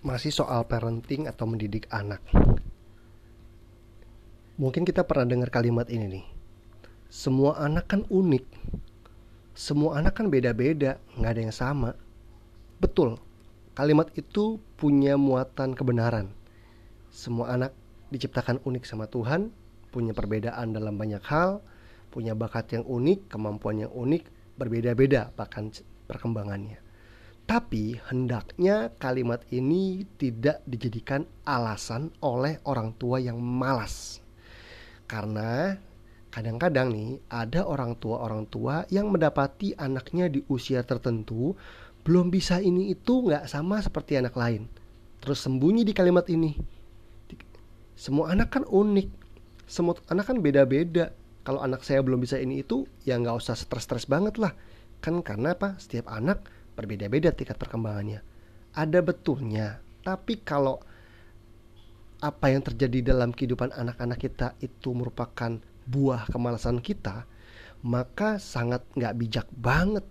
masih soal parenting atau mendidik anak. Mungkin kita pernah dengar kalimat ini nih. Semua anak kan unik. Semua anak kan beda-beda, nggak ada yang sama. Betul, kalimat itu punya muatan kebenaran. Semua anak diciptakan unik sama Tuhan, punya perbedaan dalam banyak hal, punya bakat yang unik, kemampuan yang unik, berbeda-beda bahkan perkembangannya. Tapi hendaknya kalimat ini tidak dijadikan alasan oleh orang tua yang malas. Karena kadang-kadang nih ada orang tua-orang tua yang mendapati anaknya di usia tertentu belum bisa ini itu nggak sama seperti anak lain. Terus sembunyi di kalimat ini. Semua anak kan unik. Semua anak kan beda-beda. Kalau anak saya belum bisa ini itu ya nggak usah stres-stres banget lah. Kan karena apa? Setiap anak berbeda-beda tingkat perkembangannya. Ada betulnya, tapi kalau apa yang terjadi dalam kehidupan anak-anak kita itu merupakan buah kemalasan kita, maka sangat nggak bijak banget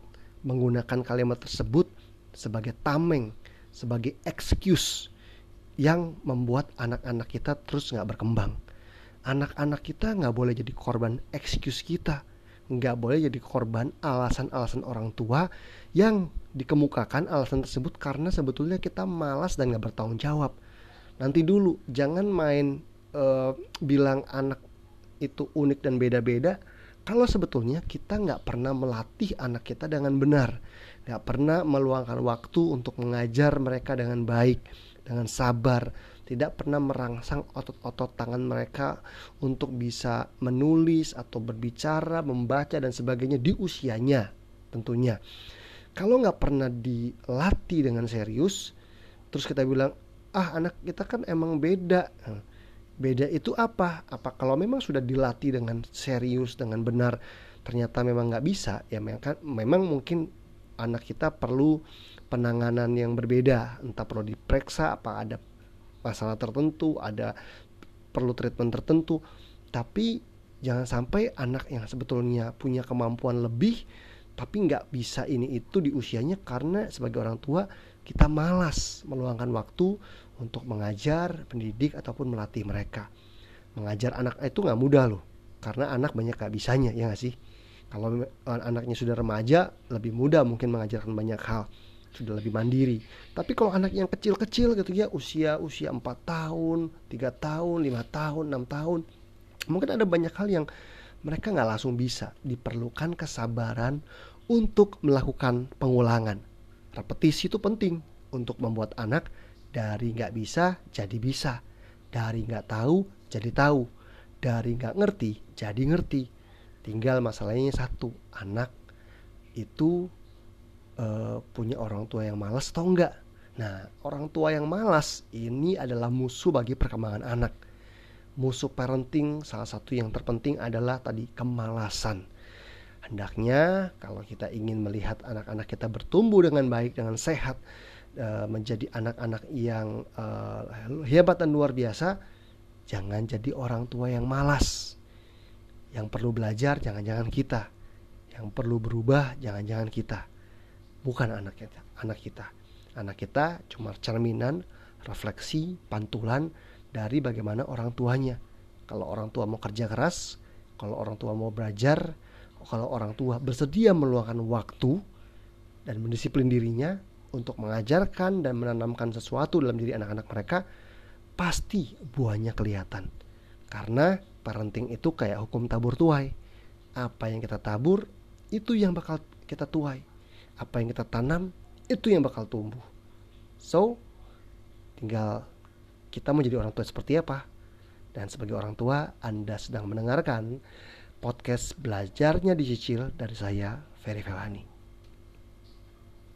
menggunakan kalimat tersebut sebagai tameng, sebagai excuse yang membuat anak-anak kita terus nggak berkembang. Anak-anak kita nggak boleh jadi korban excuse kita, nggak boleh jadi korban alasan-alasan orang tua yang dikemukakan alasan tersebut karena sebetulnya kita malas dan nggak bertanggung jawab. Nanti dulu jangan main uh, bilang anak itu unik dan beda-beda kalau sebetulnya kita nggak pernah melatih anak kita dengan benar, nggak pernah meluangkan waktu untuk mengajar mereka dengan baik, dengan sabar, tidak pernah merangsang otot-otot tangan mereka untuk bisa menulis atau berbicara, membaca dan sebagainya di usianya tentunya. Kalau nggak pernah dilatih dengan serius, terus kita bilang, ah anak kita kan emang beda. Beda itu apa? Apa kalau memang sudah dilatih dengan serius, dengan benar, ternyata memang nggak bisa, ya memang mungkin anak kita perlu penanganan yang berbeda, entah perlu diperiksa, apa ada masalah tertentu, ada perlu treatment tertentu, tapi jangan sampai anak yang sebetulnya punya kemampuan lebih tapi nggak bisa ini itu di usianya karena sebagai orang tua kita malas meluangkan waktu untuk mengajar, pendidik ataupun melatih mereka. Mengajar anak itu nggak mudah loh, karena anak banyak gak bisanya ya nggak sih. Kalau anaknya sudah remaja lebih mudah mungkin mengajarkan banyak hal sudah lebih mandiri. Tapi kalau anak yang kecil-kecil gitu ya usia usia 4 tahun, 3 tahun, 5 tahun, 6 tahun, mungkin ada banyak hal yang mereka nggak langsung bisa. Diperlukan kesabaran untuk melakukan pengulangan. Repetisi itu penting untuk membuat anak dari nggak bisa jadi bisa, dari nggak tahu jadi tahu, dari nggak ngerti jadi ngerti. Tinggal masalahnya satu, anak itu uh, punya orang tua yang malas atau enggak. Nah, orang tua yang malas ini adalah musuh bagi perkembangan anak. Musuh parenting salah satu yang terpenting adalah tadi kemalasan. Hendaknya kalau kita ingin melihat anak-anak kita bertumbuh dengan baik, dengan sehat, uh, menjadi anak-anak yang uh, hebat dan luar biasa, jangan jadi orang tua yang malas. Yang perlu belajar jangan-jangan kita. Yang perlu berubah jangan-jangan kita bukan anak kita anak kita. Anak kita cuma cerminan refleksi pantulan dari bagaimana orang tuanya. Kalau orang tua mau kerja keras kalau orang tua mau belajar kalau orang tua bersedia meluangkan waktu dan mendisiplin dirinya untuk mengajarkan dan menanamkan sesuatu dalam diri anak-anak mereka pasti buahnya kelihatan. Karena parenting itu kayak hukum tabur tuai. Apa yang kita tabur itu yang bakal kita tuai apa yang kita tanam itu yang bakal tumbuh. So, tinggal kita mau jadi orang tua seperti apa. Dan sebagai orang tua, Anda sedang mendengarkan podcast belajarnya dicicil dari saya, Ferry Felani.